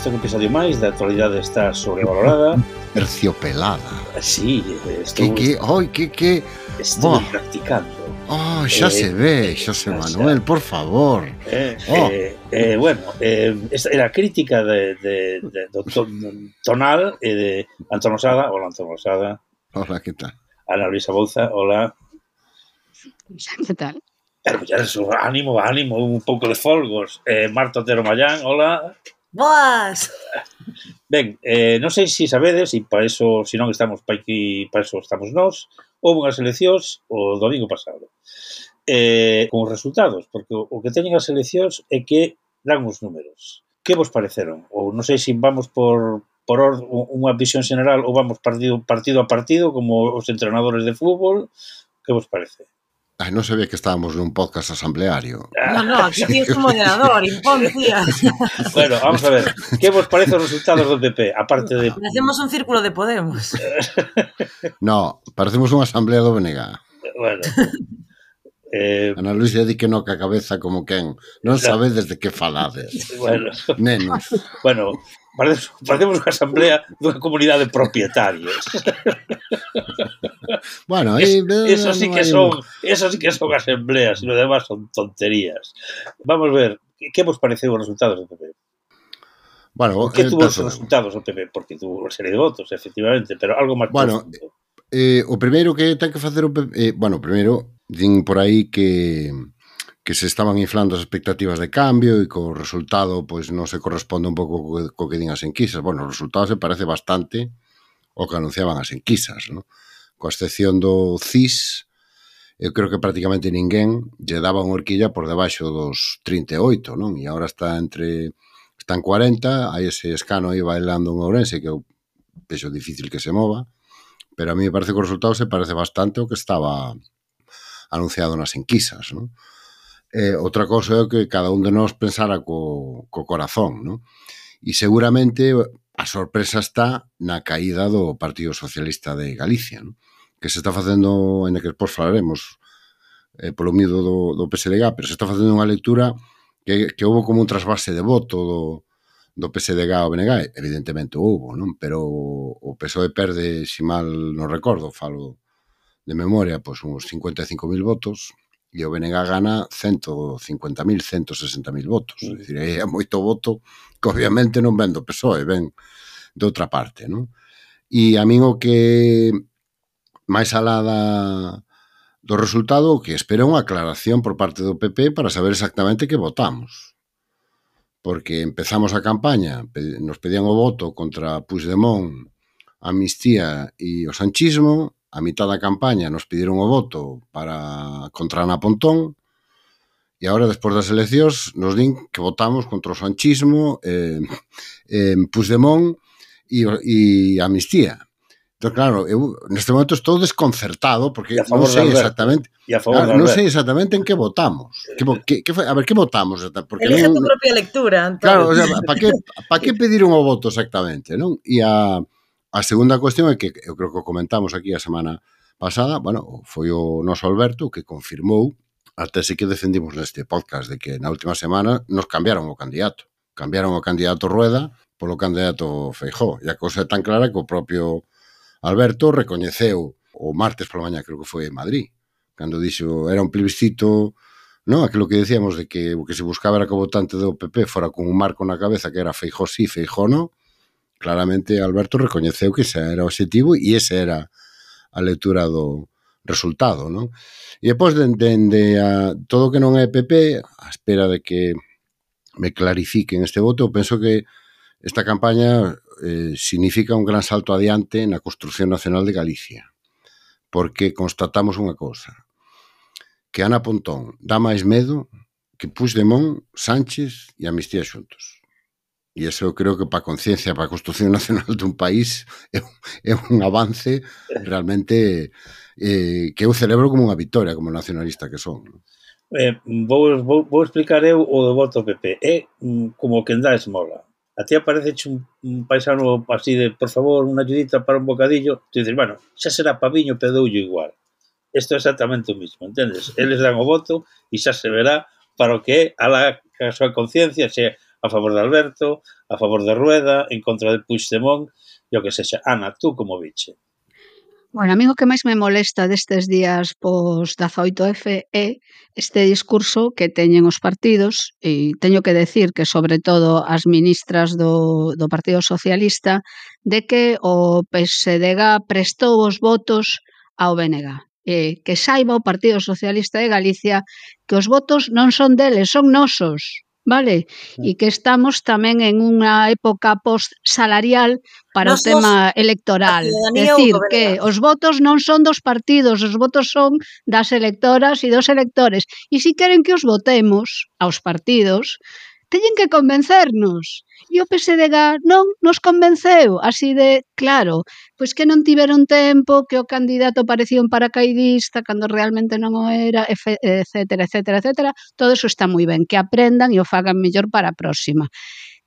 isto é un episodio máis da actualidade está sobrevalorada. Terciopelada. Sí, estou... Que, que, oi, que, que... Estou oh. practicando. Ah, oh, xa eh, se ve, xa se Manuel, por favor. Eh, oh. eh, eh, bueno, eh, era crítica de, de, de, do tonal e de Antón Osada. Hola, Antón Osada. Hola, que tal? Ana Luisa Bouza, hola. Que tal? Eh, Pero ya ánimo, ánimo, un pouco de folgos. Eh, Marta Otero Mayán, hola. Boas! Ben, eh, non sei se sabedes, e para eso, se non estamos para aquí, para eso estamos nós, houve unhas eleccións o domingo pasado. Eh, con os resultados, porque o que teñen as eleccións é que dan os números. Que vos pareceron? Ou non sei se vamos por, por or, unha visión general ou vamos partido, partido a partido como os entrenadores de fútbol. Que vos parece? Ai, non sabía que estábamos nun podcast asambleario. Non, non, aquí tienes un moderador, impón, tía. bueno, vamos a ver, que vos parece os resultados do PP? Aparte de... Parecemos un círculo de Podemos. no, parecemos unha asamblea do BNG. Bueno. Eh... Ana Luisa di que no que a cabeza como quen. Non sabedes de que falades. Bueno. Nenos. Bueno, Parecemos, parecemos unha asamblea dunha comunidade de propietarios. bueno, aí, es, eso sí que son, eso sí que son asambleas, e lo demás son tonterías. Vamos ver, que vos pareceu os resultados do PP? Bueno, que eh, tuvo os resultados do PP? Porque tuvo unha serie de votos, efectivamente, pero algo máis... Bueno, eh, o primeiro que ten que facer o PP... Eh, bueno, primeiro, din por aí que que se estaban inflando as expectativas de cambio e co resultado pois non se corresponde un pouco co, co que din as enquisas. Bueno, o resultado se parece bastante o que anunciaban as enquisas, non? Coa excepción do CIS, eu creo que prácticamente ninguén lle daba unha horquilla por debaixo dos 38, non? E agora está entre están 40, hai ese escano aí bailando un Ourense que eu vexo difícil que se mova, pero a mí me parece que o resultado se parece bastante ao que estaba anunciado nas enquisas, non? Eh, outra cousa é que cada un de nós pensara co, co corazón, non? E seguramente eh, a sorpresa está na caída do Partido Socialista de Galicia, non? que se está facendo, en que depois falaremos eh, polo mido do, do PSDG, pero se está facendo unha lectura que, que houve como un trasvase de voto do, do PSDG ao BNG, evidentemente houve, non? pero o PSOE perde, si mal non recordo, falo de memoria, pois uns 55.000 votos, e o BNG gana 150.000, 160.000 votos. É dicir, eh, é moito voto que obviamente non ven do PSOE, ven de outra parte, non? E a min o que máis alá da, do resultado o que espera unha aclaración por parte do PP para saber exactamente que votamos. Porque empezamos a campaña, nos pedían o voto contra Puigdemont, Amnistía e o sanchismo, a mitad da campaña nos pidieron o voto para contra Ana Pontón e agora, despois das eleccións, nos din que votamos contra o sanchismo eh, eh, Puigdemont e, e Amnistía. Entón, claro, eu neste momento estou desconcertado porque non sei exactamente claro, non sei exactamente en que votamos. Que, que, que, a ver, que votamos? Porque Elige non, tu propia lectura, Antón. Claro, o sea, para que, pa que pediron o voto exactamente, non? E a... A segunda cuestión é que eu creo que comentamos aquí a semana pasada, bueno, foi o noso Alberto que confirmou a tese que defendimos neste podcast de que na última semana nos cambiaron o candidato. Cambiaron o candidato Rueda polo candidato Feijó. E a cousa é tan clara que o propio Alberto recoñeceu o martes pola mañá, creo que foi en Madrid, cando dixo era un plebiscito non? Aquilo que decíamos de que o que se buscaba era que o votante do PP fora con un marco na cabeza que era Feijó sí, Feijó no, Claramente Alberto recoñeceu que ese era o objetivo e ese era a lectura do resultado, non? E depois dende de, a, todo que non é PP, a espera de que me clarifiquen este voto, penso que esta campaña eh, significa un gran salto adiante na construción nacional de Galicia, porque constatamos unha cousa, que Ana Pontón dá máis medo que Puigdemont, Sánchez e Amnistía xuntos. E eso eu creo que para a conciencia, para a construción nacional dun país é un, é un avance realmente eh, que eu celebro como unha victoria como nacionalista que son. Non? Eh, vou, vou, vou explicar eu o do voto PP. É mm, como que dá esmola. A ti aparece un, un paisano así de, por favor, unha ayudita para un bocadillo. Tú dices, bueno, xa será paviño, pero doulle igual. Isto é exactamente o mismo, entendes? Eles dan o voto e xa se verá para o que é a, la, a súa conciencia, se a favor de Alberto, a favor de Rueda, en contra de Puigdemont, e o que sexa. Ana, tú como biche? Bueno, a mí o que máis me molesta destes días pos 18F é este discurso que teñen os partidos e teño que decir que sobre todo as ministras do, do Partido Socialista de que o PSDG prestou os votos ao BNG. E que saiba o Partido Socialista de Galicia que os votos non son deles, son nosos vale? E que estamos tamén en unha época post-salarial para Nos o tema electoral. Decir que os votos non son dos partidos, os votos son das electoras e dos electores. E se si queren que os votemos aos partidos, teñen que convencernos. E o PSDG non nos convenceu, así de claro, pois que non tiveron tempo, que o candidato parecía un paracaidista cando realmente non o era, etcétera, etcétera, etcétera. Todo eso está moi ben, que aprendan e o fagan mellor para a próxima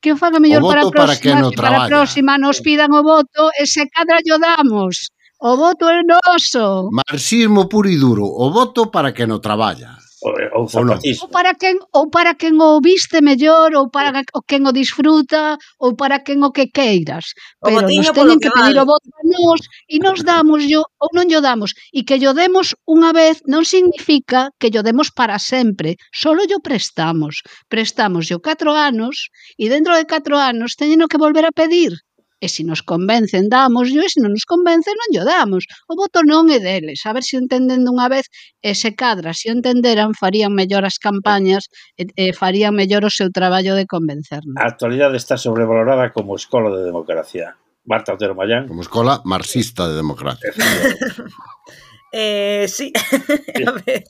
que o faga mellor o para a próxima, para, no para a próxima nos pidan o voto e se cadra yo damos. O voto é noso. Marxismo puro e duro. O voto para que no traballa. Eh, ou, zapatismo. Ou, para quen, ou para quen o viste mellor, ou para o quen o disfruta, ou para quen o que queiras. Pero nos teñen que, que pedir vale. o voto a nós e nos damos yo, ou non yo damos. E que yo demos unha vez non significa que yo demos para sempre. Solo yo prestamos. Prestamos yo catro anos e dentro de catro anos teñen que volver a pedir. E se nos convencen, damos e se non nos convencen, non lle damos. O voto non é deles. A ver se entenden dunha vez, e se cadra, se entenderan, farían mellor as campañas, e, e farían mellor o seu traballo de convencernos. A actualidade está sobrevalorada como escola de democracia. Marta Otero Mayán. Como escola marxista de democracia. eh, sí, a ver.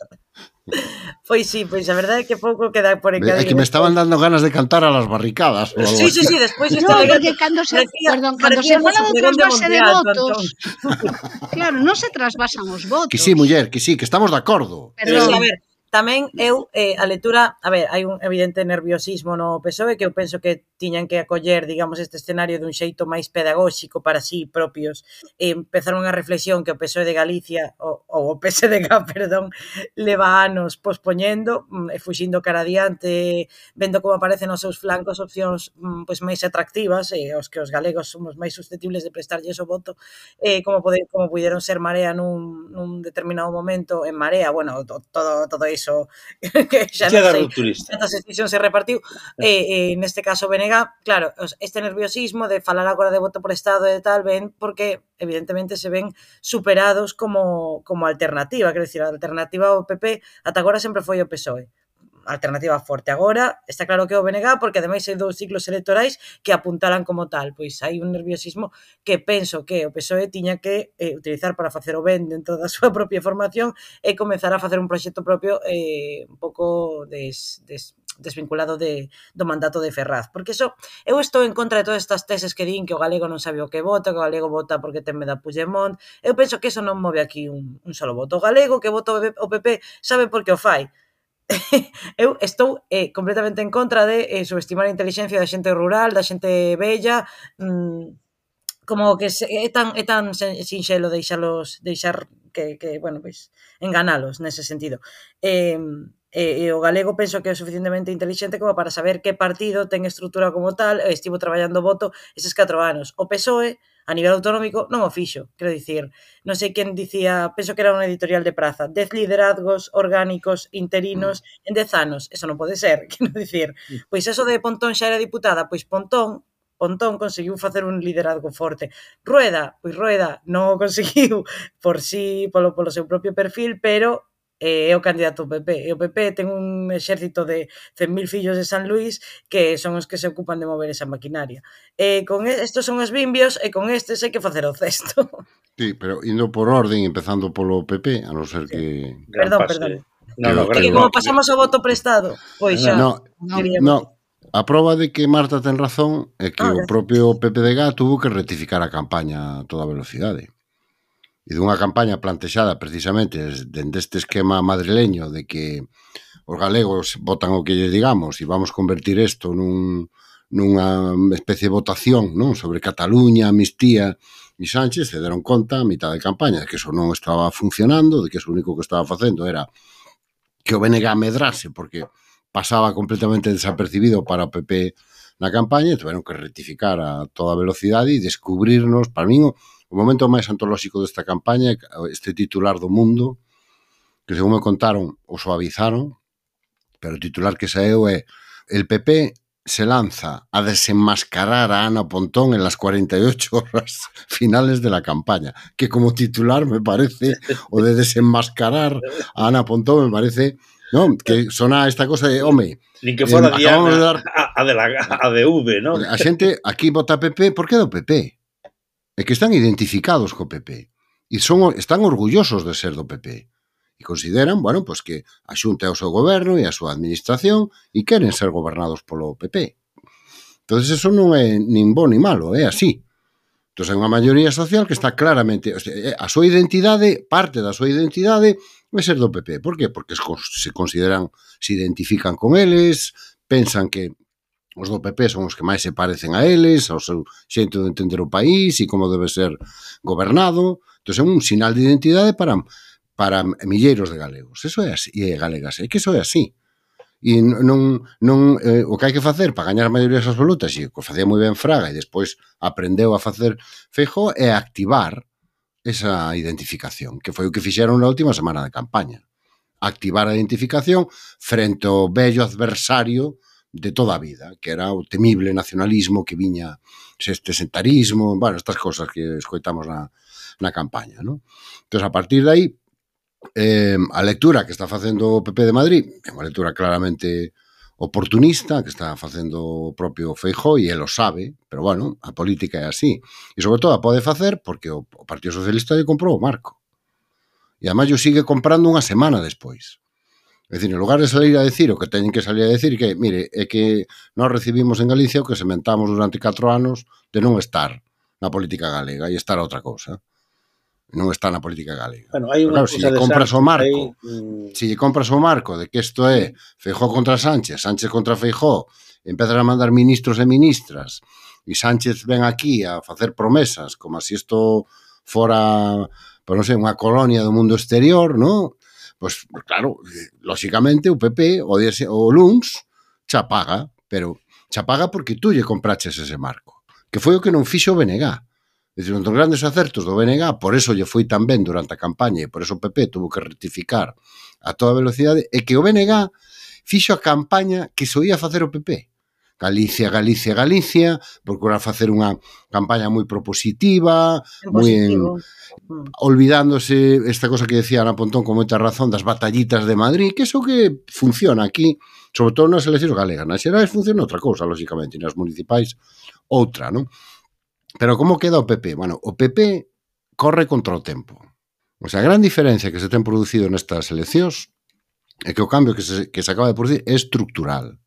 Pois sí, pois a verdade é que pouco queda por encadir. É que me estaban dando ganas de cantar a las barricadas. Sí, sí, sí, despois no, porque cando se, parecía, perdón, cando se fala de trasvase de votos, claro, non se trasvasan os votos. Que sí, muller, que sí, que estamos de acordo. Pero, Pero a ver, Tamén eu, eh, a lectura, a ver, hai un evidente nerviosismo no PSOE que eu penso que tiñan que acoller, digamos, este escenario dun xeito máis pedagóxico para sí propios. e empezar unha reflexión que o PSOE de Galicia, ou, ou o PSDG, perdón, leva anos pospoñendo, mm, e fuxindo cara adiante, vendo como aparecen os seus flancos opcións mm, pois máis atractivas, e os que os galegos somos máis susceptibles de prestarlle o voto, eh, como, poder, como puderon ser Marea nun, nun determinado momento, en Marea, bueno, todo, todo iso que xa non sei cantas decisións se repartiu e, eh, e eh, neste caso Benega, claro, este nerviosismo de falar agora de voto por Estado e tal ven porque evidentemente se ven superados como, como alternativa, quer decir, a alternativa ao PP ata agora sempre foi o PSOE alternativa forte. Agora, está claro que é o BNG, porque ademais hai dous ciclos electorais que apuntaran como tal. Pois hai un nerviosismo que penso que o PSOE tiña que eh, utilizar para facer o ben dentro da súa propia formación e comenzar a facer un proxecto propio eh, un pouco des, des, desvinculado de, do mandato de Ferraz. Porque eso, eu estou en contra de todas estas teses que din que o galego non sabe o que vota, que o galego vota porque ten da Puigdemont. Eu penso que eso non move aquí un, un solo voto. O galego que vota o PP sabe por que o fai eu estou eh, completamente en contra de eh, subestimar a inteligencia da xente rural, da xente bella, mm, como que se, é tan é tan sinxelo deixalos deixar que, que bueno, pois enganalos nese sentido. Eh, e, e o galego penso que é suficientemente inteligente como para saber que partido ten estrutura como tal, estivo traballando voto eses 4 anos. O PSOE a nivel autonómico non o fixo. Quero dicir, non sei quen dicía, penso que era unha editorial de praza, 10 liderazgos orgánicos interinos mm. en 10 anos. Eso non pode ser, quero dicir. Pois eso de Pontón xa era diputada, pois Pontón Pontón conseguiu facer un liderazgo forte. Rueda, pois Rueda non o conseguiu por si, sí, polo, polo seu propio perfil, pero eh, é o candidato PP. E o PP ten un exército de 100.000 fillos de San Luís que son os que se ocupan de mover esa maquinaria. E con estes son os bimbios e con estes hai que facer o cesto. Sí, pero indo por orden, empezando polo PP, a non ser que... Sí. Perdón, pase. perdón. No, no, que, como pasamos ao voto prestado, pois xa. No, no, no, A prova de que Marta ten razón é que ah, o propio PPDG de tuvo que rectificar a campaña a toda velocidade e dunha campaña plantexada precisamente dende este esquema madrileño de que os galegos votan o que lle digamos e vamos convertir isto nun, nunha especie de votación non sobre Cataluña, Amnistía e Sánchez se deron conta a mitad de campaña que eso non estaba funcionando, de que o único que estaba facendo era que o BNG medrase porque pasaba completamente desapercibido para o PP na campaña e tiveron que rectificar a toda velocidade e descubrirnos, para min, O momento máis antolóxico desta campaña este titular do mundo, que según me contaron, o suavizaron, pero o titular que saeu é El PP se lanza a desenmascarar a Ana Pontón en las 48 horas finales de la campaña, que como titular me parece, o de desenmascarar a Ana Pontón me parece, ¿no? Que sona esta cosa de, home, Nin que fora eh, Diana, de dar... a, a, de la, a de V, ¿no? A xente aquí vota PP, por que do PP? é que están identificados co PP e son, están orgullosos de ser do PP e consideran, bueno, pois que a xunta é o seu goberno e a súa administración e queren ser gobernados polo PP. Entonces eso non é nin bo ni malo, é así. Entón, é unha maioría social que está claramente... A súa identidade, parte da súa identidade, é ser do PP. Por que? Porque se consideran, se identifican con eles, pensan que os do PP son os que máis se parecen a eles, ao seu xeito de entender o país e como debe ser gobernado. Entón, é un sinal de identidade para para milleiros de galegos. Eso é así, e galegas, é que eso é así. E non, non eh, o que hai que facer para gañar maiorías absolutas, e o facía moi ben Fraga e despois aprendeu a facer Feijó, é activar esa identificación, que foi o que fixeron na última semana de campaña. Activar a identificación frente ao bello adversario de toda a vida, que era o temible nacionalismo que viña este sentarismo, bueno, estas cosas que escoitamos na, na campaña, non? Entón, a partir de aí, eh, a lectura que está facendo o PP de Madrid é unha lectura claramente oportunista que está facendo o propio Feijó e el o sabe, pero bueno, a política é así. E sobre todo a pode facer porque o Partido Socialista lle comprou o marco. E además yo sigue comprando unha semana despois. É dicir, en lugar de salir a decir o que teñen que salir a decir que, mire, é que nós recibimos en Galicia o que sementamos durante 4 anos de non estar na política galega e estar a outra cousa. Non está na política galega. Bueno, hai Pero, claro, se lle compras Sánchez, o marco, hai... se si lle compras o marco de que isto é Feijó contra Sánchez, Sánchez contra Feijó, empezas a mandar ministros e ministras e Sánchez ven aquí a facer promesas como se si isto fora, pois non sei, unha colonia do mundo exterior, non? Pois, claro, lóxicamente o PP o, DS, o LUNS xa paga, pero xa paga porque tú lle compraches ese marco, que foi o que non fixo o BNG. Dicir, un dos grandes acertos do BNG, por eso lle foi tan ben durante a campaña e por eso o PP tuvo que rectificar a toda velocidade, é que o BNG fixo a campaña que soía facer o PP. Galicia, Galicia, Galicia, procurar facer unha campaña moi propositiva, moi en, mm. olvidándose esta cosa que decía Ana Pontón con moita razón das batallitas de Madrid, que iso que funciona aquí, sobre todo nas eleccións galegas, nas xerais funciona outra cousa, lógicamente, nas municipais outra, non? Pero como queda o PP? Bueno, o PP corre contra o tempo. O sea, a gran diferencia que se ten producido nestas eleccións é que o cambio que se, que se acaba de producir é estructural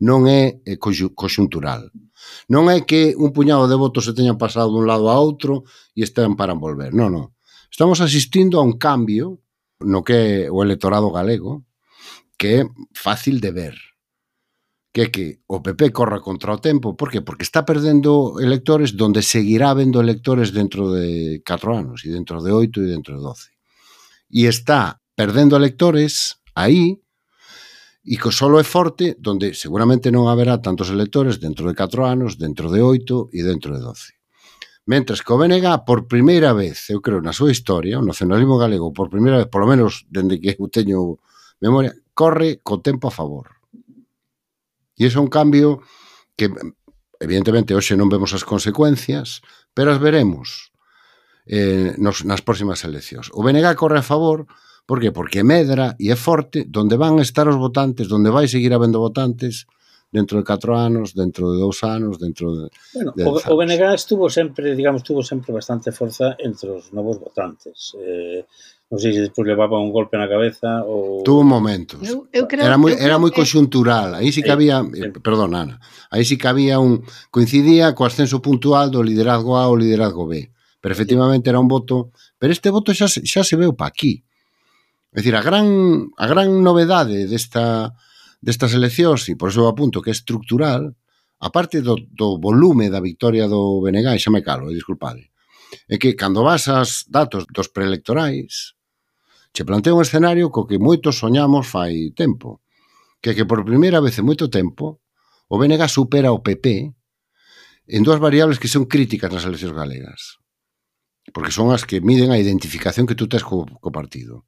non é eh, coxuntural. Non é que un puñado de votos se teñan pasado dun lado a outro e estén para envolver. Non, non. Estamos asistindo a un cambio no que é o electorado galego que é fácil de ver que é que o PP corra contra o tempo, por que? Porque está perdendo electores donde seguirá vendo electores dentro de 4 anos, e dentro de 8 e dentro de 12. E está perdendo electores aí e que solo é forte donde seguramente non haberá tantos electores dentro de 4 anos, dentro de 8 e dentro de 12. Mentres que o BNG, por primeira vez, eu creo, na súa historia, o nacionalismo galego, por primeira vez, polo menos dende que eu teño memoria, corre co tempo a favor. E iso é un cambio que, evidentemente, hoxe non vemos as consecuencias, pero as veremos eh, nos, nas próximas eleccións. O BNG corre a favor, Por que? Porque medra e é forte donde van estar os votantes, donde vai seguir habendo votantes dentro de 4 anos, dentro de 2 anos, dentro de Bueno, de o, anos. o BNG estuvo sempre, digamos, tuvo sempre bastante forza entre os novos votantes. Eh, non sei se despois levaba un golpe na cabeza ou Tuvo momentos. Eu, eu creo, era moi era moi conxuntural. Aí sí que había, eh, perdón, Ana. Aí sí que había un coincidía co ascenso puntual do liderazgo A ao liderazgo B. Pero efectivamente era un voto, pero este voto xa xa se veu pa aquí É dicir, a gran, a gran novedade desta, destas eleccións, e por iso apunto que é estructural, a parte do, do volume da victoria do BNG, xa me calo, eh, disculpade, é que cando vas as datos dos preelectorais, che plantea un escenario co que moitos soñamos fai tempo, que que por primeira vez en moito tempo o BNG supera o PP en dúas variables que son críticas nas eleccións galegas, porque son as que miden a identificación que tú tes co, co partido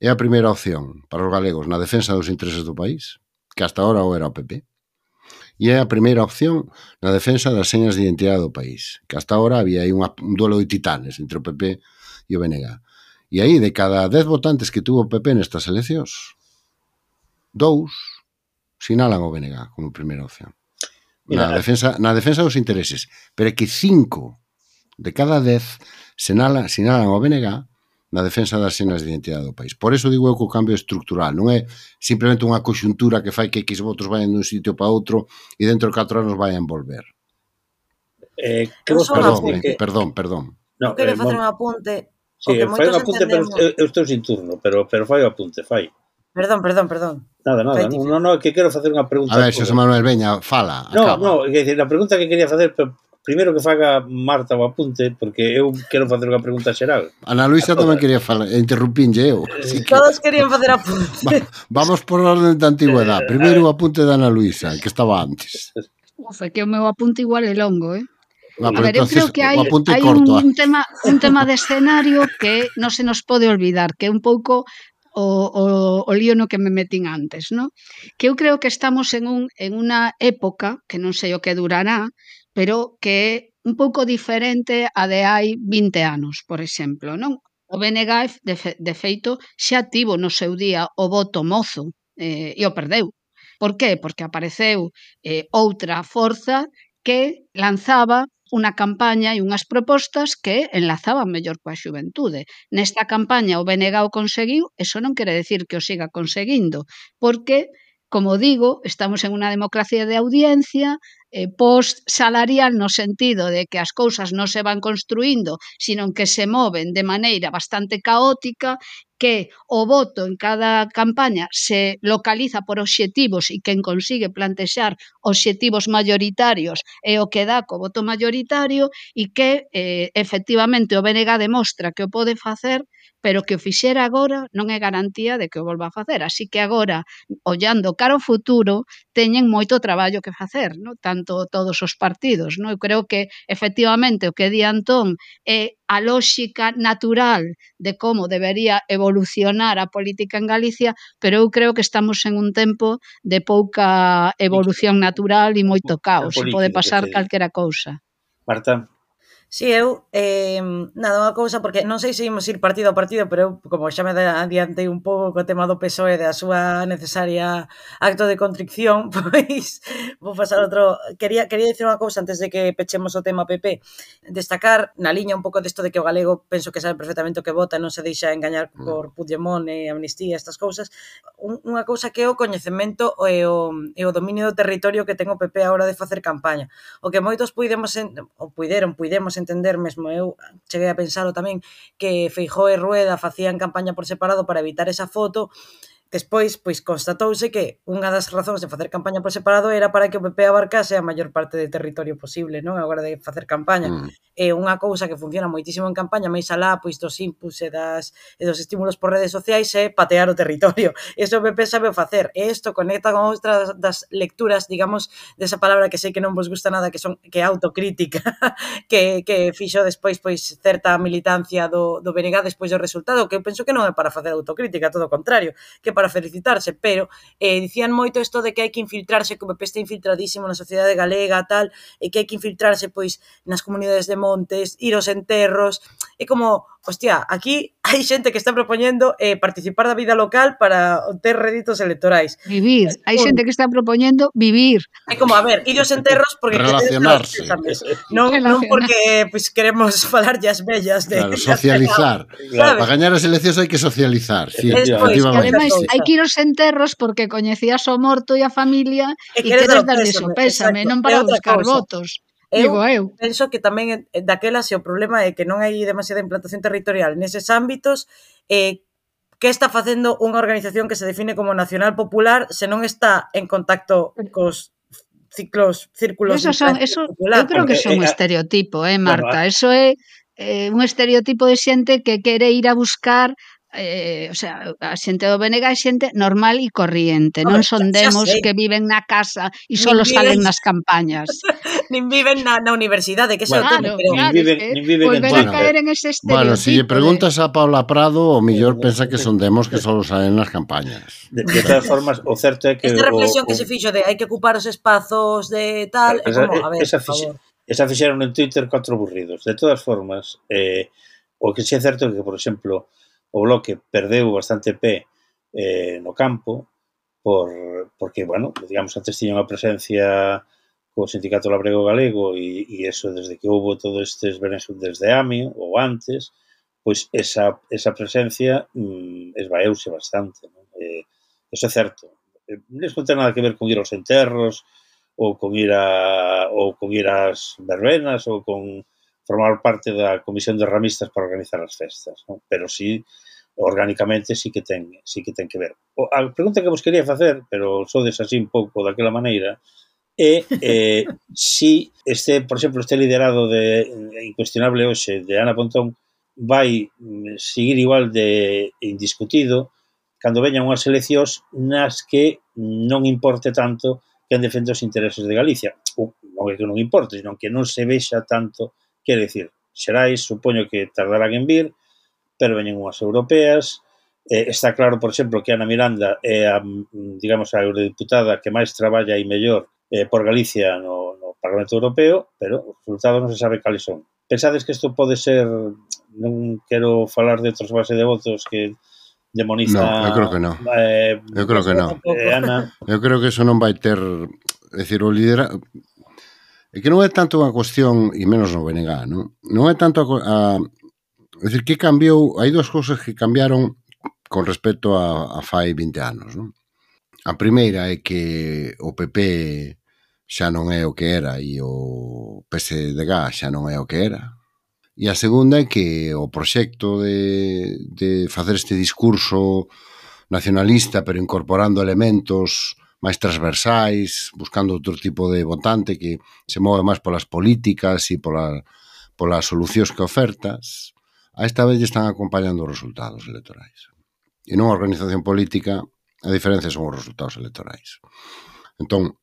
é a primeira opción para os galegos na defensa dos intereses do país, que hasta ahora o era o PP, e é a primeira opción na defensa das señas de identidade do país, que hasta ahora había aí unha, un duelo de titanes entre o PP e o BNG. E aí, de cada dez votantes que tuvo o PP nestas eleccións, dous sinalan o BNG como primeira opción. Na Mira, defensa, na defensa dos intereses. Pero é que cinco de cada dez sinalan, sinalan o BNG na defensa das senas de identidade do país. Por eso digo eu que o cambio é estructural, non é simplemente unha coxuntura que fai que X votos vayan dun sitio para outro e dentro de 4 anos vayan volver. Eh, que vos perdón, eh, que... perdón, perdón. No, quero eh, facer un apunte. Sí, fai un apunte, entendemos... pero eu, eu estou sin turno, pero, pero fai o apunte, fai. Perdón, perdón, perdón. Nada, nada, non, non, no, que quero facer unha pregunta. A ver, Xosé Manuel, veña, fala, No, acaba. no, que, a pregunta que quería facer, pero, primeiro que faga Marta o apunte, porque eu quero facer unha pregunta xeral. Ana Luisa tamén quería falar, interrumpinlle eu. Así que... Todos querían facer apunte. Va, vamos por orden de antigüedade. Eh, primeiro o apunte de Ana Luisa, que estaba antes. Ufa, que o meu apunte igual é longo, eh? Va, a ver, eu creo que hai, hai un, un, tema, un tema de escenario que non se nos pode olvidar, que é un pouco o, o, o lío no que me metín antes, no? Que eu creo que estamos en, un, en unha época, que non sei o que durará, pero que é un pouco diferente a de hai 20 anos, por exemplo, non? O BNG, de, fe, de feito, xa tivo no seu día o voto mozo eh, e o perdeu. Por qué? Porque apareceu eh, outra forza que lanzaba unha campaña e unhas propostas que enlazaban mellor coa xuventude. Nesta campaña o BNG o conseguiu, eso non quere decir que o siga conseguindo, porque como digo, estamos en unha democracia de audiencia, eh, post-salarial no sentido de que as cousas non se van construindo, sino que se moven de maneira bastante caótica que o voto en cada campaña se localiza por obxectivos e quen consigue plantexar obxectivos mayoritarios é o que dá co voto mayoritario e que eh, efectivamente o BNG demostra que o pode facer pero que o fixera agora non é garantía de que o volva a facer. Así que agora, ollando cara ao futuro, teñen moito traballo que facer, no? tanto todos os partidos. Non? Eu creo que, efectivamente, o que di Antón é a lóxica natural de como debería evolucionar a política en Galicia, pero eu creo que estamos en un tempo de pouca evolución natural e moito caos. Política, Pode pasar calquera cousa. Marta, Si sí, eu eh, nada, unha cousa porque non sei se imos ir partido a partido, pero eu como xa me adiantei un pouco co tema do PSOE da súa necesaria acto de contrición, pois vou pasar outro, quería quería dicir unha cousa antes de que pechemos o tema PP, destacar na liña un pouco desto de que o galego penso que sabe perfectamente o que vota, non se deixa engañar mm. por Puigdemont e amnistía, estas cousas, unha cousa que é o coñecemento e o, e o dominio do territorio que ten o PP a hora de facer campaña. O que moitos puidemos en, o puideron, puidemos entender mesmo, eu cheguei a pensalo tamén, que Feijó e Rueda facían campaña por separado para evitar esa foto Despois, pois constatouse que unha das razóns de facer campaña por separado era para que o PP abarcase a maior parte de territorio posible, non? Agora de facer campaña. Mm. É unha cousa que funciona moitísimo en campaña, máis alá pois dos inputs e, das, e dos estímulos por redes sociais é patear o territorio. Eso o PP sabe facer. E isto conecta con outra das, das lecturas, digamos, desa palabra que sei que non vos gusta nada, que son que autocrítica, que, que fixo despois pois certa militancia do, do BNG despois do resultado, que eu penso que non é para facer autocrítica, todo o contrario, que para felicitarse, pero eh, dicían moito isto de que hai que infiltrarse, que o PP está infiltradísimo na sociedade galega, tal, e que hai que infiltrarse pois nas comunidades de montes, ir aos enterros, e como, hostia, aquí hai xente que está propoñendo eh, participar da vida local para obter réditos electorais. Vivir, hai xente que está propoñendo vivir. É como, a ver, idos enterros porque relacionarse. Non, non porque pues, queremos falar as bellas de claro, socializar. Claro, para gañar as eleccións hai que socializar. Sí, Despois, ademais, hai que ir aos enterros porque coñecías o morto e a familia e, e queres pésame, pésame non para buscar votos. Eu, Digo, eu penso que tamén eh, daquela se o problema é que non hai demasiada implantación territorial neses ámbitos, eh, que está facendo unha organización que se define como nacional popular se non está en contacto cos ciclos, círculos... Eso son, eso, popular, eu creo que son un estereotipo, eh, eh, eh Marta? Eso é eh, un estereotipo de xente que quere ir a buscar eh, o sea, a xente do BNG é xente normal e corriente, non son demos que viven na casa e solo viven... salen nas campañas. nin viven na, na universidade, que bueno, claro, pero... claro, nin viven, es que nin viven en bueno, a caer en ese bueno, se si lle preguntas a Paula Prado, o millor pensa que son demos que solo salen nas campañas. De, de todas formas, o certo é que... Esta reflexión o, o... que se fixo de hai que ocupar os espazos de tal... Esa, como, a ver, esa, fixe, esa fixeron en Twitter catro burridos. De todas formas, eh, o que si é certo é que, por exemplo, o Bloque perdeu bastante pé eh, no campo por, porque, bueno, digamos, antes tiña unha presencia co Sindicato Labrego Galego e, e eso desde que houve todo estes beneficios desde AMIO ou antes, pois esa, esa presencia mm, esvaeuse bastante. Non? Eh, eso é certo. Eh, non ten nada que ver con ir aos enterros ou con ir a, ou con ir ás verbenas ou con formar parte da Comisión de Ramistas para organizar as festas, non? pero sí orgánicamente sí que ten, sí que ten que ver. O, a pregunta que vos quería facer, pero sodes así un pouco daquela maneira, é eh, si este, por exemplo, este liderado de incuestionable hoxe de Ana Pontón vai mm, seguir igual de indiscutido cando veñan unhas eleccións nas que non importe tanto que defende os intereses de Galicia. O, non é que non importe, senón que non se vexa tanto Quero dicir, xerais, supoño que tardarán en vir, pero veñen unhas europeas, eh, está claro, por exemplo, que Ana Miranda é a, digamos, a eurodiputada que máis traballa e mellor eh, por Galicia no, no Parlamento Europeo, pero os resultados non se sabe cales son. Pensades que isto pode ser, non quero falar de trasvase de votos que demoniza... No, eu creo que non. Eh, eu creo que non. Eh, Ana. Eu creo que eso non vai ter... É dicir, o lidera é que non é tanto unha cuestión, e menos no BNG, non, non é tanto a, a é dicir, que cambiou, hai dúas cousas que cambiaron con respecto a, a fai 20 anos, non? A primeira é que o PP xa non é o que era e o PSDG xa non é o que era. E a segunda é que o proxecto de, de facer este discurso nacionalista pero incorporando elementos máis transversais, buscando outro tipo de votante que se move máis polas políticas e pola, polas solucións que ofertas, a esta vez están acompañando os resultados electorais. E non a organización política, a diferencia son os resultados electorais. Entón,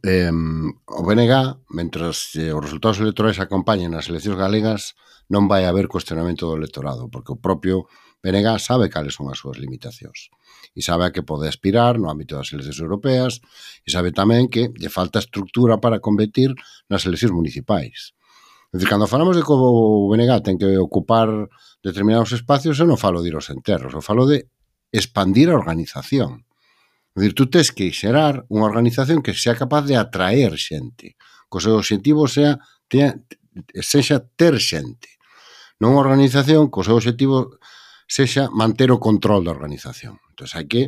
eh, o BNG, mentras eh, os resultados electorais acompañen as eleccións galegas, non vai haber cuestionamento do electorado, porque o propio BNG sabe cales son as súas limitacións e sabe a que pode aspirar no ámbito das eleccións europeas e sabe tamén que lle falta estructura para competir nas eleccións municipais. É dicir, cando falamos de que o BNG ten que ocupar determinados espacios, eu non falo de ir aos enterros, eu falo de expandir a organización. É dicir, tú tens que xerar unha organización que sea capaz de atraer xente, que o seu objetivo sea, tea, sexa ter xente. Non unha organización que o seu objetivo sexa manter o control da organización. Entón, hai que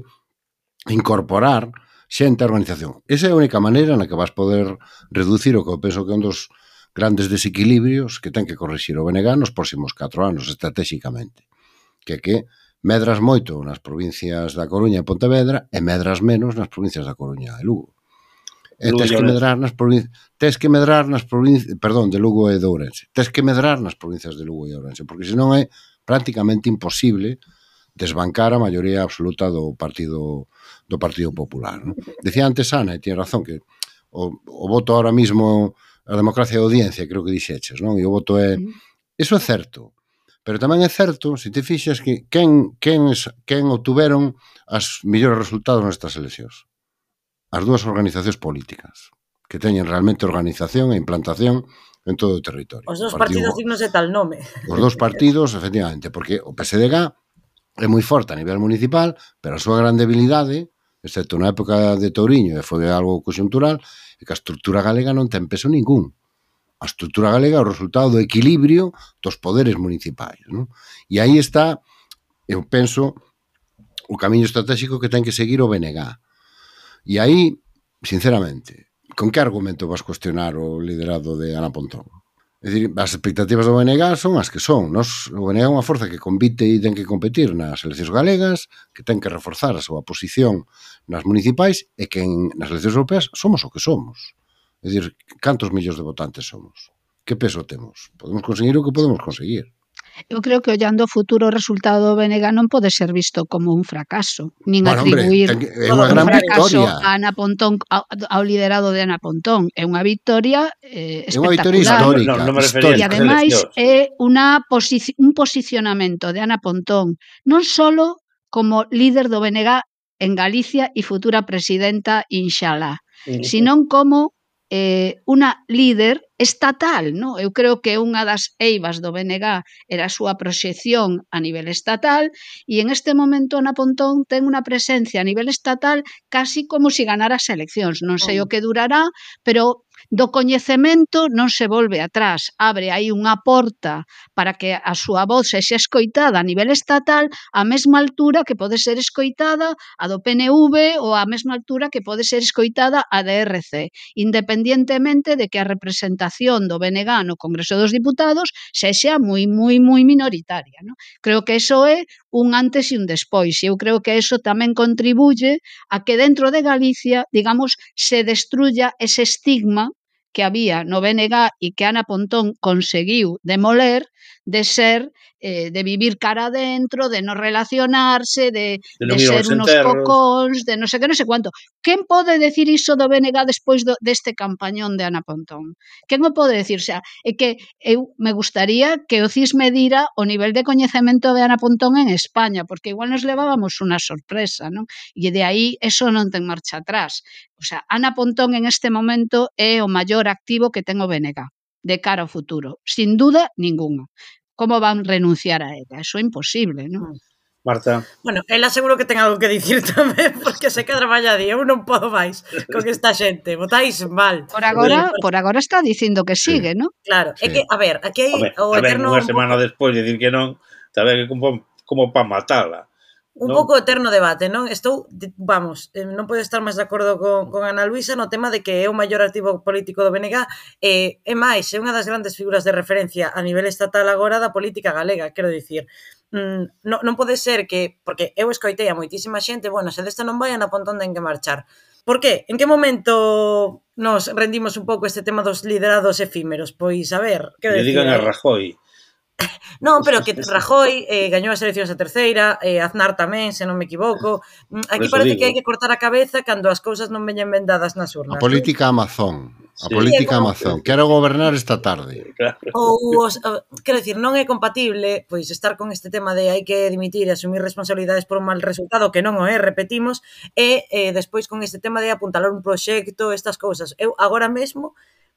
incorporar xente á organización. Esa é a única maneira na que vas poder reducir o que eu penso que é un dos grandes desequilibrios que ten que corrixir o BNG nos próximos 4 anos estratégicamente. Que é que medras moito nas provincias da Coruña e Pontevedra e medras menos nas provincias da Coruña e Lugo. E tes que medrar nas provincias, tes que medrar nas provincias, perdón, de Lugo e de Ourense. Tes que medrar nas provincias de Lugo e Ourense, porque senón é prácticamente imposible desbancar a maioría absoluta do Partido do Partido Popular. ¿no? Decía antes Ana, e tiene razón, que o, o voto ahora mismo a democracia de audiencia, creo que dixeches, non? E o voto é... Eso é certo, pero tamén é certo, se te fixas, que quen, quen, quen obtuveron as mellores resultados nestas eleccións? As dúas organizacións políticas, que teñen realmente organización e implantación en todo o territorio. Os dous partidos dignos de tal nome. Os dous partidos, efectivamente, porque o PSDG é moi forte a nivel municipal, pero a súa gran debilidade, excepto na época de Touriño, e foi algo coyuntural, é que a estrutura galega non ten peso ningún. A estrutura galega é o resultado do equilibrio dos poderes municipais. Non? E aí está, eu penso, o camiño estratégico que ten que seguir o BNG. E aí, sinceramente, con que argumento vas cuestionar o liderado de Ana Pontón? É dicir, as expectativas do BNG son as que son. Nos, o BNG é unha forza que compite e ten que competir nas eleccións galegas, que ten que reforzar a súa posición nas municipais e que en, nas eleccións europeas somos o que somos. É dicir, cantos millóns de votantes somos? Que peso temos? Podemos conseguir o que podemos conseguir eu creo que ollando o futuro o resultado do Benega non pode ser visto como un fracaso, nin bueno, atribuir hombre, é unha gran fracaso victoria. a Ana Pontón ao, ao liderado de Ana Pontón. É unha victoria eh, espectacular. É unha victoria histórica. No, no me refería, e ademais é unha posici un posicionamento de Ana Pontón non solo como líder do Benega en Galicia e futura presidenta, inxalá, senón como eh, unha líder estatal, no? Eu creo que unha das eivas do BNG era a súa proxección a nivel estatal e en este momento Ana Pontón ten unha presencia a nivel estatal casi como se si ganara as eleccións. Non sei o oh. que durará, pero Do coñecemento non se volve atrás, abre aí unha porta para que a súa voz sexa escoitada a nivel estatal a mesma altura que pode ser escoitada a do PNV ou a mesma altura que pode ser escoitada a da RC, independientemente de que a representación do BNG no Congreso dos Diputados sexa moi, moi, moi minoritaria. No? Creo que eso é un antes e un despois, e eu creo que eso tamén contribuye a que dentro de Galicia, digamos, se destruya ese estigma que había no BNG e que Ana Pontón conseguiu demoler de ser, eh, de vivir cara adentro, de no relacionarse, de, de, de ser unos enterros. cocóns, de no sé qué, no sé cuánto. Quen pode decir iso do BNG despois do, deste campañón de Ana Pontón? Quen o pode decir? O sea, é que eu me gustaría que o CIS medira o nivel de coñecemento de Ana Pontón en España, porque igual nos levábamos unha sorpresa, non? E de aí eso non ten marcha atrás. O sea, Ana Pontón en este momento é o maior activo que ten o BNG de cara ao futuro, sin duda ningunha. Como van renunciar a ela? Eso é imposible, non? Mm. Marta. Bueno, ela seguro que ten algo que dicir tamén, porque se que traballa di, eu non podo máis con esta xente, votáis mal. Por agora, por agora está dicindo que sigue, sí. non? Claro, sí. é que, a ver, aquí hai... A ver, o eterno... unha semana despois de dicir que non, tamén que como, como para matala. Un non? pouco eterno debate, non? Estou, vamos, eh, non podo estar máis de acordo con, con Ana Luisa no tema de que é o maior activo político do BNG e, e máis, é unha das grandes figuras de referencia a nivel estatal agora da política galega, quero dicir. Mm, non, non pode ser que, porque eu escoitei a moitísima xente, bueno, se desta non vai, na pontón ten que marchar. Por que? En que momento nos rendimos un pouco este tema dos liderados efímeros? Pois, a ver... Que digan a Rajoy Non, pero que Rajoy eh, gañou as eleccións a terceira, eh, Aznar tamén, se non me equivoco. Mm, aquí parece digo. que hai que cortar a cabeza cando as cousas non veñen vendadas nas urnas. A política Amazon, a sí, política como... Amazon. Quero gobernar esta tarde. Claro. Ou, os, o, quero dicir, non é compatible pois estar con este tema de hai que dimitir e asumir responsabilidades por un mal resultado, que non o é, repetimos, e eh, despois con este tema de apuntalar un proxecto, estas cousas. Eu agora mesmo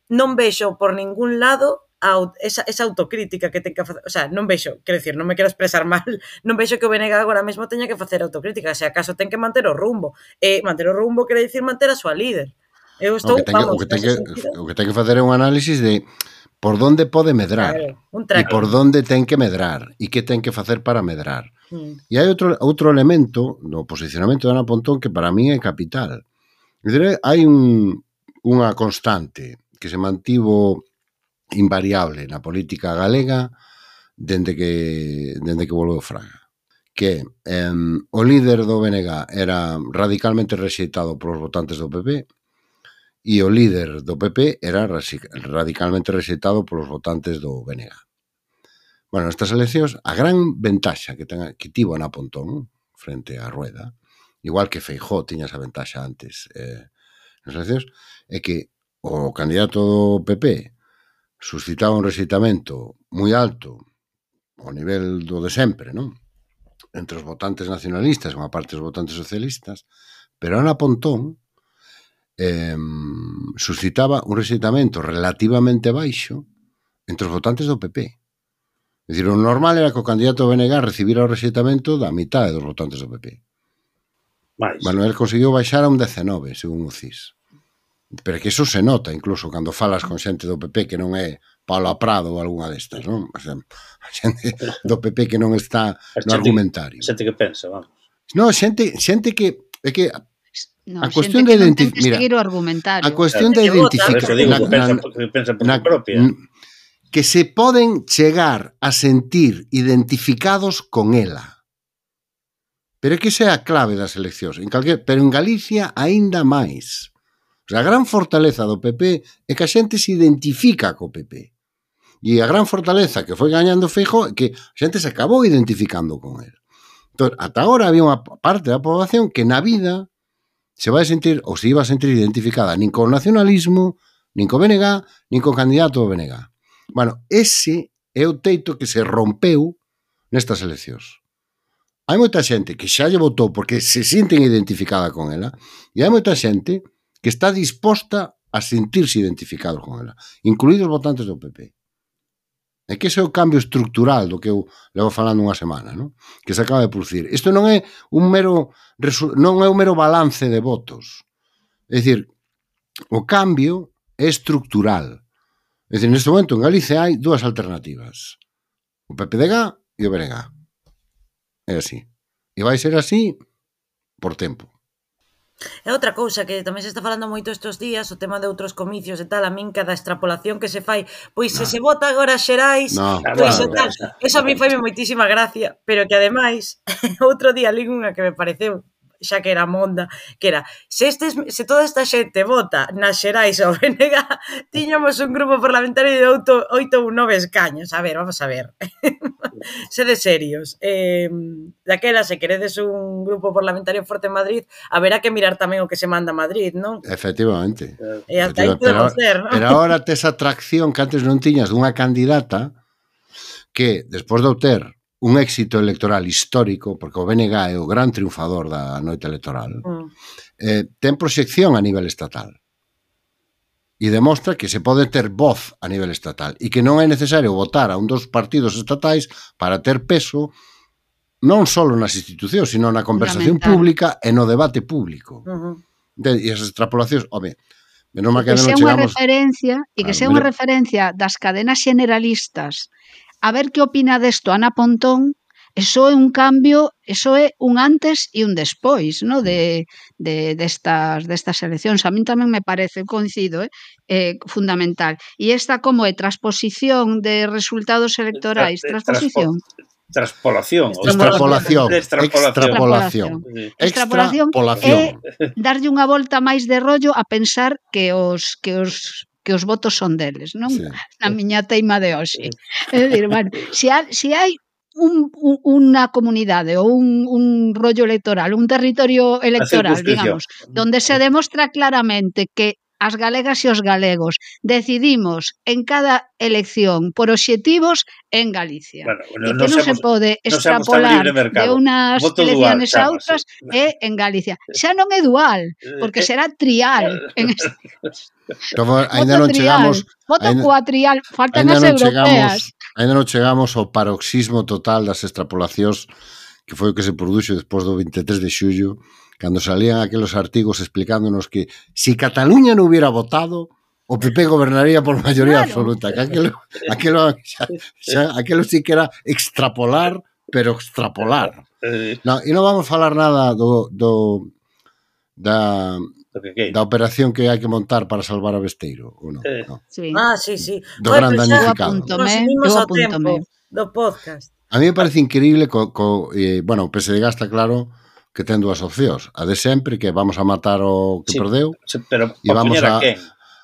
non vexo por ningún lado a, esa, esa autocrítica que ten que facer, o sea, non vexo, quero dicir, non me quero expresar mal, non vexo que o BNG agora mesmo teña que facer autocrítica, se acaso ten que manter o rumbo, e eh, manter o rumbo quere dicir manter a súa líder. Eu estou, o que ten que, vamos, o que ten que, o que ten que facer é un análisis de por onde pode medrar claro, e por onde ten que medrar e que ten que facer para medrar. Mm. E hai outro, outro elemento no posicionamento de Ana Pontón que para mí é capital. Dizer, hai un, unha constante que se mantivo invariable na política galega dende que dende que volveu Fraga que eh, o líder do BNG era radicalmente rexeitado polos votantes do PP e o líder do PP era radicalmente rexeitado polos votantes do BNG. Bueno, estas eleccións, a gran ventaxa que, ten, que tivo na Pontón frente á Rueda, igual que Feijó tiña esa ventaxa antes eh, nas eleccións, é que o candidato do PP suscitaba un resitamento moi alto ao nivel do de sempre, non? Entre os votantes nacionalistas, unha parte dos votantes socialistas, pero Ana Pontón eh, suscitaba un resitamento relativamente baixo entre os votantes do PP. É dicir, o normal era que o candidato BNG recibira o resitamento da mitad dos votantes do PP. Mais. Manuel conseguiu baixar a un 19, segundo o CIS. Pero que iso se nota, incluso, cando falas con xente do PP que non é Paula Prado ou algunha destas, non? O sea, xente do PP que non está no argumentario. Xente que pensa, vamos. No, xente, xente que é que No, a cuestión de identificar, mira, a cuestión de identificar na, na, na, que se poden chegar a sentir identificados con ela. Pero é que esa é a clave das eleccións, en calquer, pero en Galicia aínda máis. Pois a gran fortaleza do PP é que a xente se identifica co PP. E a gran fortaleza que foi gañando Feijo é que a xente se acabou identificando con él. Entón, ata agora había unha parte da poboación que na vida se vai sentir ou se iba a sentir identificada nin con nacionalismo, nin co BNG, nin co candidato do BNG. Bueno, ese é o teito que se rompeu nestas eleccións. Hai moita xente que xa lle votou porque se sinten identificada con ela e hai moita xente que que está disposta a sentirse identificado con ela, incluídos os votantes do PP. É que ese é o cambio estructural do que eu levo falando unha semana, non? que se acaba de producir. Isto non é un mero non é un mero balance de votos. É dicir, o cambio é estructural. É dicir, neste momento en Galicia hai dúas alternativas. O PPDG e o BNG. É así. E vai ser así por tempo. E outra cousa que tamén se está falando moito estes días, o tema de outros comicios e tal, a min cada extrapolación que se fai, pois no. se ah. se vota agora xerais, no, pois claro, tal. Eso a mí foi moitísima gracia, pero que ademais, outro día li unha que me pareceu xa que era monda, que era se, estes, se toda esta xente vota nas xerais ao BNG, tiñamos un grupo parlamentario de 8, 8 ou 9 escaños. A ver, vamos a ver. Sede serios. Eh, daquela, se queredes un grupo parlamentario forte en Madrid, haberá que mirar tamén o que se manda a Madrid, non? Efectivamente. E hasta aí podemos ser, non? Pero agora tes atracción que antes non tiñas dunha candidata que, despois de obter un éxito electoral histórico, porque o BNG é o gran triunfador da noite electoral, mm. eh, ten proxección a nivel estatal e demostra que se pode ter voz a nivel estatal e que non é necesario votar a un dos partidos estatais para ter peso non só nas institucións, sino na conversación pública e no debate público. Uh -huh. E as extrapolacións, home, menos mal que, que non chegamos... Referencia, e que claro, sea unha referencia das cadenas generalistas A ver que opina desto Ana Pontón, eso é un cambio, eso é un antes e un despois, no, de de destas destas eleccións. A min tamén me parece coincido, eh, eh fundamental. E esta como é transposición de resultados electorais, Tra, eh, transposición. Transpolación. Extrapolación. Extrapolación. Extrapolación. Extrapolación. É darlle unha volta máis de rollo a pensar que os que os que os votos son deles, non? Sí. Na miña teima de hoxe. É dicir, bueno, se, hai, se hai un, un, unha comunidade ou un, un rollo electoral, un territorio electoral, digamos, donde se mm. demostra claramente que as galegas e os galegos. Decidimos en cada elección por obxectivos en Galicia. Bueno, bueno, e que non se pode extrapolar de unas Voto elecciones dual, a outras e en Galicia. Xa non é dual, porque será trial. en este... Como, ainda non chegamos... Voto ainda, cuatrial, faltan as europeas. Chegamos, ainda non chegamos ao paroxismo total das extrapolacións que foi o que se produxo despois do 23 de xullo cando salían aqueles artigos explicándonos que si Cataluña non hubiera votado, o PP gobernaría por maioría claro. absoluta. Que aquelo, aquelo, xa, xa, aquelo sí que era extrapolar, pero extrapolar. No, e non vamos falar nada do, do da, da operación que hai que montar para salvar a Besteiro, ou non? Eh. No. Sí. Ah, sí, sí. Do bueno, gran danificado. Apúntome, no? eu apúntome. Do podcast. A mí me parece increíble co, co eh, bueno, o PSD está claro, que ten dúas opcións. A de sempre, que vamos a matar o que sí, perdeu. Sí, pero e vamos a... a quen?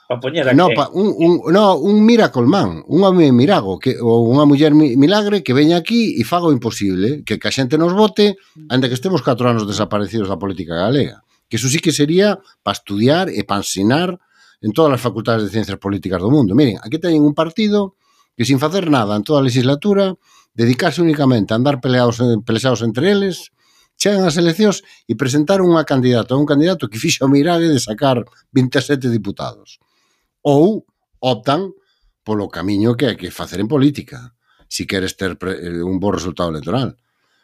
Pa poñer a no, quen? pa, un, un, no, un miracle man, un home mirago, que, ou unha muller mi, milagre que veña aquí e faga o imposible, que, que a xente nos vote, ainda que estemos 4 anos desaparecidos da política galega. Que iso sí que sería para estudiar e para ensinar en todas as facultades de ciencias políticas do mundo. Miren, aquí teñen un partido que sin facer nada en toda a legislatura dedicarse únicamente a andar peleados, peleados entre eles chegan as eleccións e presentaron unha candidata, un candidato que fixo o mirague de sacar 27 diputados. Ou optan polo camiño que hai que facer en política, si queres ter eh, un bo resultado electoral,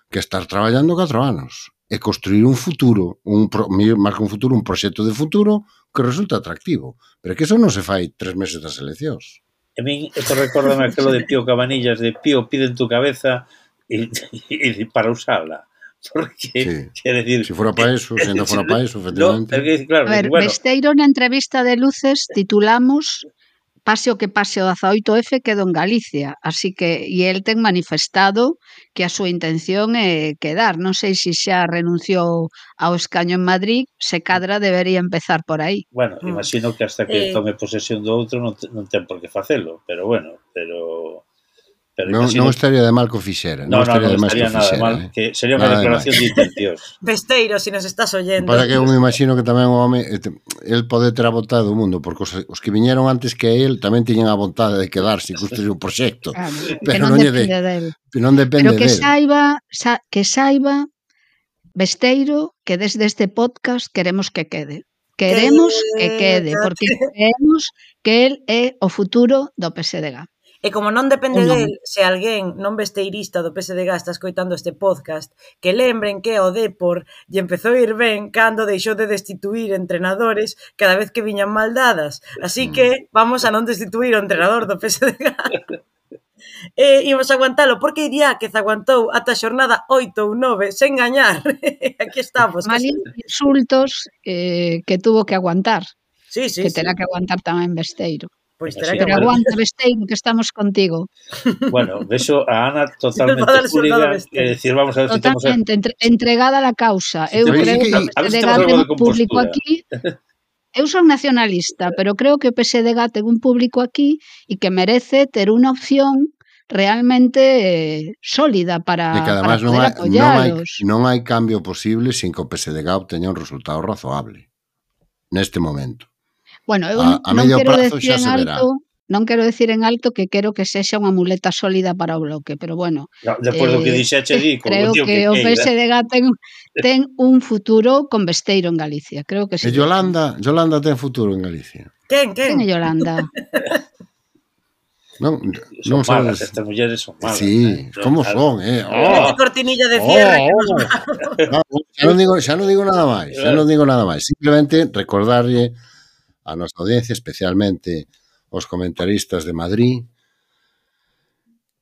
que estar traballando 4 anos e construir un futuro, un pro, máis que un futuro, un proxecto de futuro que resulta atractivo. Pero que eso non se fai tres meses das eleccións. A min, esto recórdame aquelo de Pío Cabanillas, de Pío, piden tu cabeza e, e, e para usala. Porque, sí. quero decir, Se si fora para eso, se non fora para eso, efectivamente. No, que, claro, a ver, bueno. Besteiro na entrevista de Luces titulamos pase o que pase o 18F quedo en Galicia, así que e el ten manifestado que a súa intención é quedar. Non sei se xa renunciou ao escaño en Madrid, se cadra debería empezar por aí. Bueno, mm. imagino que hasta que eh... tome posesión do outro non, non ten por que facelo, pero bueno, pero Pero non, non estaría de mal que o fixera. Non, non, estaría, non, non estaría de nada fixera, de mal. Eh? Que sería unha declaración de, de intencións. Besteiro, se si nos estás oyendo. Para que eu me imagino que tamén o home, eh, el pode ter a vontade do mundo, porque os, os que viñeron antes que el tamén tiñan a vontade de quedarse e construir un proxecto. Ah, pero non, non depende de, de Non depende pero que de saiba, sa, que saiba Besteiro que desde este podcast queremos que quede. Queremos que eh, quede, porque creemos que el é o futuro do PSDG. E como non depende non. del, se alguén non besteirista do PSDG está escoitando este podcast, que lembren que o Depor lle empezou a ir ben cando deixou de destituir entrenadores cada vez que viñan mal dadas. Así mm. que vamos a non destituir o entrenador do PSDG. e imos aguantalo, porque diría que se aguantou ata a xornada 8 ou 9 sen gañar. Aquí estamos. Mali insultos eh, que tuvo que aguantar. Sí, sí, que terá que aguantar tamén Besteiro. Pois terá que... Pero aguanta, Besteiro, que estamos contigo. Bueno, deixo a Ana totalmente pública e decir, vamos a ver totalmente, si temos... A... entregada a la causa. Si eu creo que o PSDG ten un público aquí... Eu son nacionalista, pero creo que o PSDG ten un público aquí e que merece ter unha opción realmente eh, sólida para E que además non hai, non, hai, non hai cambio posible sin que o PSDG obteña un resultado razoable neste momento. Bueno, eu a, a non medio quero prazo decir xa en se verá. alto, non quero decir en alto que quero que sexa unha muleta sólida para o bloque, pero bueno. No, Depois eh, do que dixeche di, creo que, que o PSDG ten, ten un futuro con vesteiro en Galicia, creo que sí. E Yolanda, Yolanda ten futuro en Galicia. Quen, quen? Quen Ten Yolanda. Non, non son malas, sabes. estas mulleres son malas. Sí, eh, como claro. son, eh. Oh, cortinilla de cierre. Oh, oh. no, xa non digo, xa non digo nada máis, xa non digo nada máis. Simplemente recordarlle a nosa audiencia, especialmente os comentaristas de Madrid,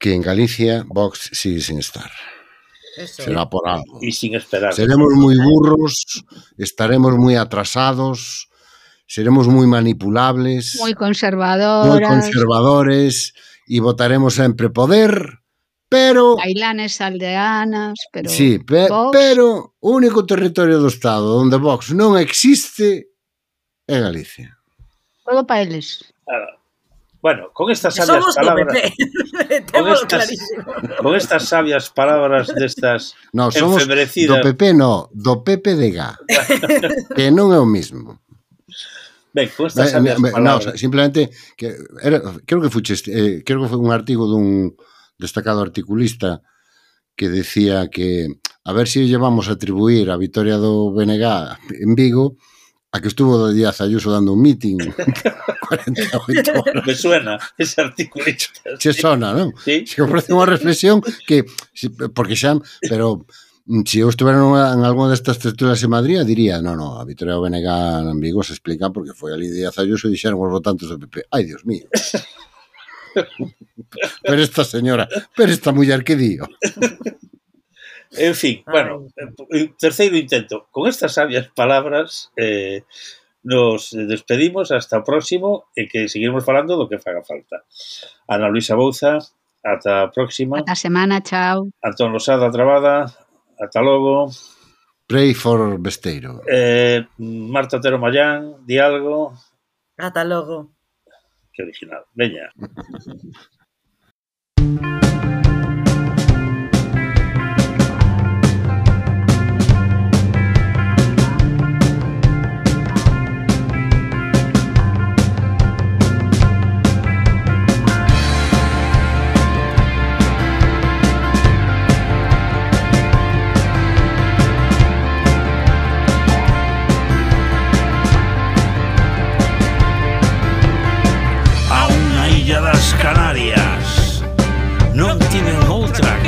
que en Galicia Vox sigue sin estar. Eso. Será por algo. E sin esperar. Seremos moi burros, estaremos moi atrasados, seremos moi manipulables. moi conservadores. moi conservadores e votaremos sempre poder, pero... Bailanes aldeanas, pero... Sí, pe, Vox... pero o único territorio do Estado onde Vox non existe é Galicia. Todo para eles. Bueno, con estas sabias Somos palabras. con, estas, con estas sabias palabras destas no, somos do PP no, do PP de Gá. que non é o mismo. Ben, con estas sabias ben, palabras. No, simplemente que era, creo que fuches, eh, creo que foi un artigo dun destacado articulista que decía que a ver se si llevamos a atribuir a victoria do BNG en Vigo a que estuvo Díaz Ayuso dando un meeting 48 horas. Me suena ese artículo. Se sona, non? ¿Sí? Se ofrece unha reflexión que, porque xa, pero se si eu estuvera en alguna destas estructuras en Madrid, diría, no, no, a Vitoria BNG en Vigo se explica porque foi ali Díaz Ayuso e dixeron os votantes do PP. Ai, Dios mío. pero esta señora, pero esta muller que dio. En fin, bueno, eh, eh, terceiro intento. Con estas sabias palabras eh, nos despedimos hasta o próximo e que seguiremos falando do que faga falta. Ana Luisa Bouza, ata a próxima. Ata a semana, chao. Antón Losada Trabada, ata logo. Pray for Besteiro. Eh, Marta Tero Mayán, Dialgo. Ata logo. Que original. Veña.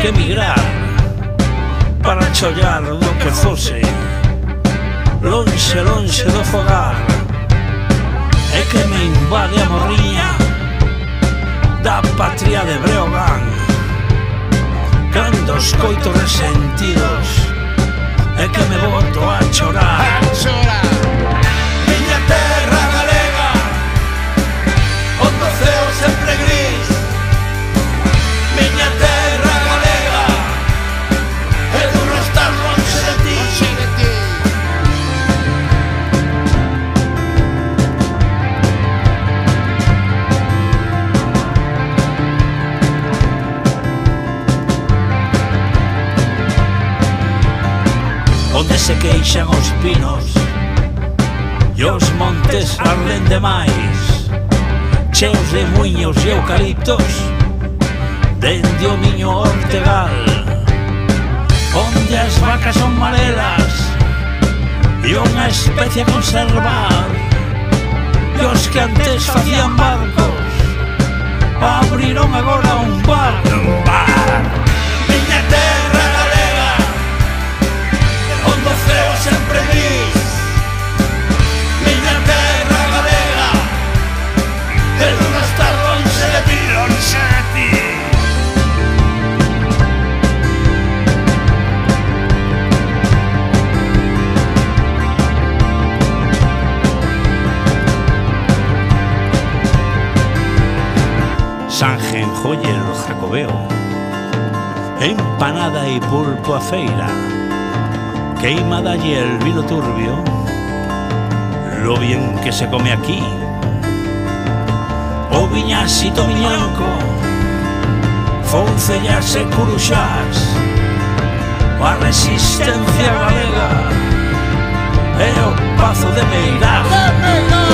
que mirar Para chollar do que fose Lonxe, lonxe do fogar. É que me invade a morriña Da patria de Breogán. Cando os coitos resentidos É que me boto a chorar. A chorar. cheos de muiños e eucaliptos Dende o miño ortegal Onde as vacas son marelas E unha especie a conservar E os que antes facían barcos Abriron agora un bar Un bar. Miña terra galega Onde o ceo sempre diz en Joyer no Jacobeo. Empanada e pulpo a feira. Queimada y el vino turbio. Lo bien que se come aquí. O viñasito viñanco Foncellas e curuxás A resistencia galega. E o pazo de Meirás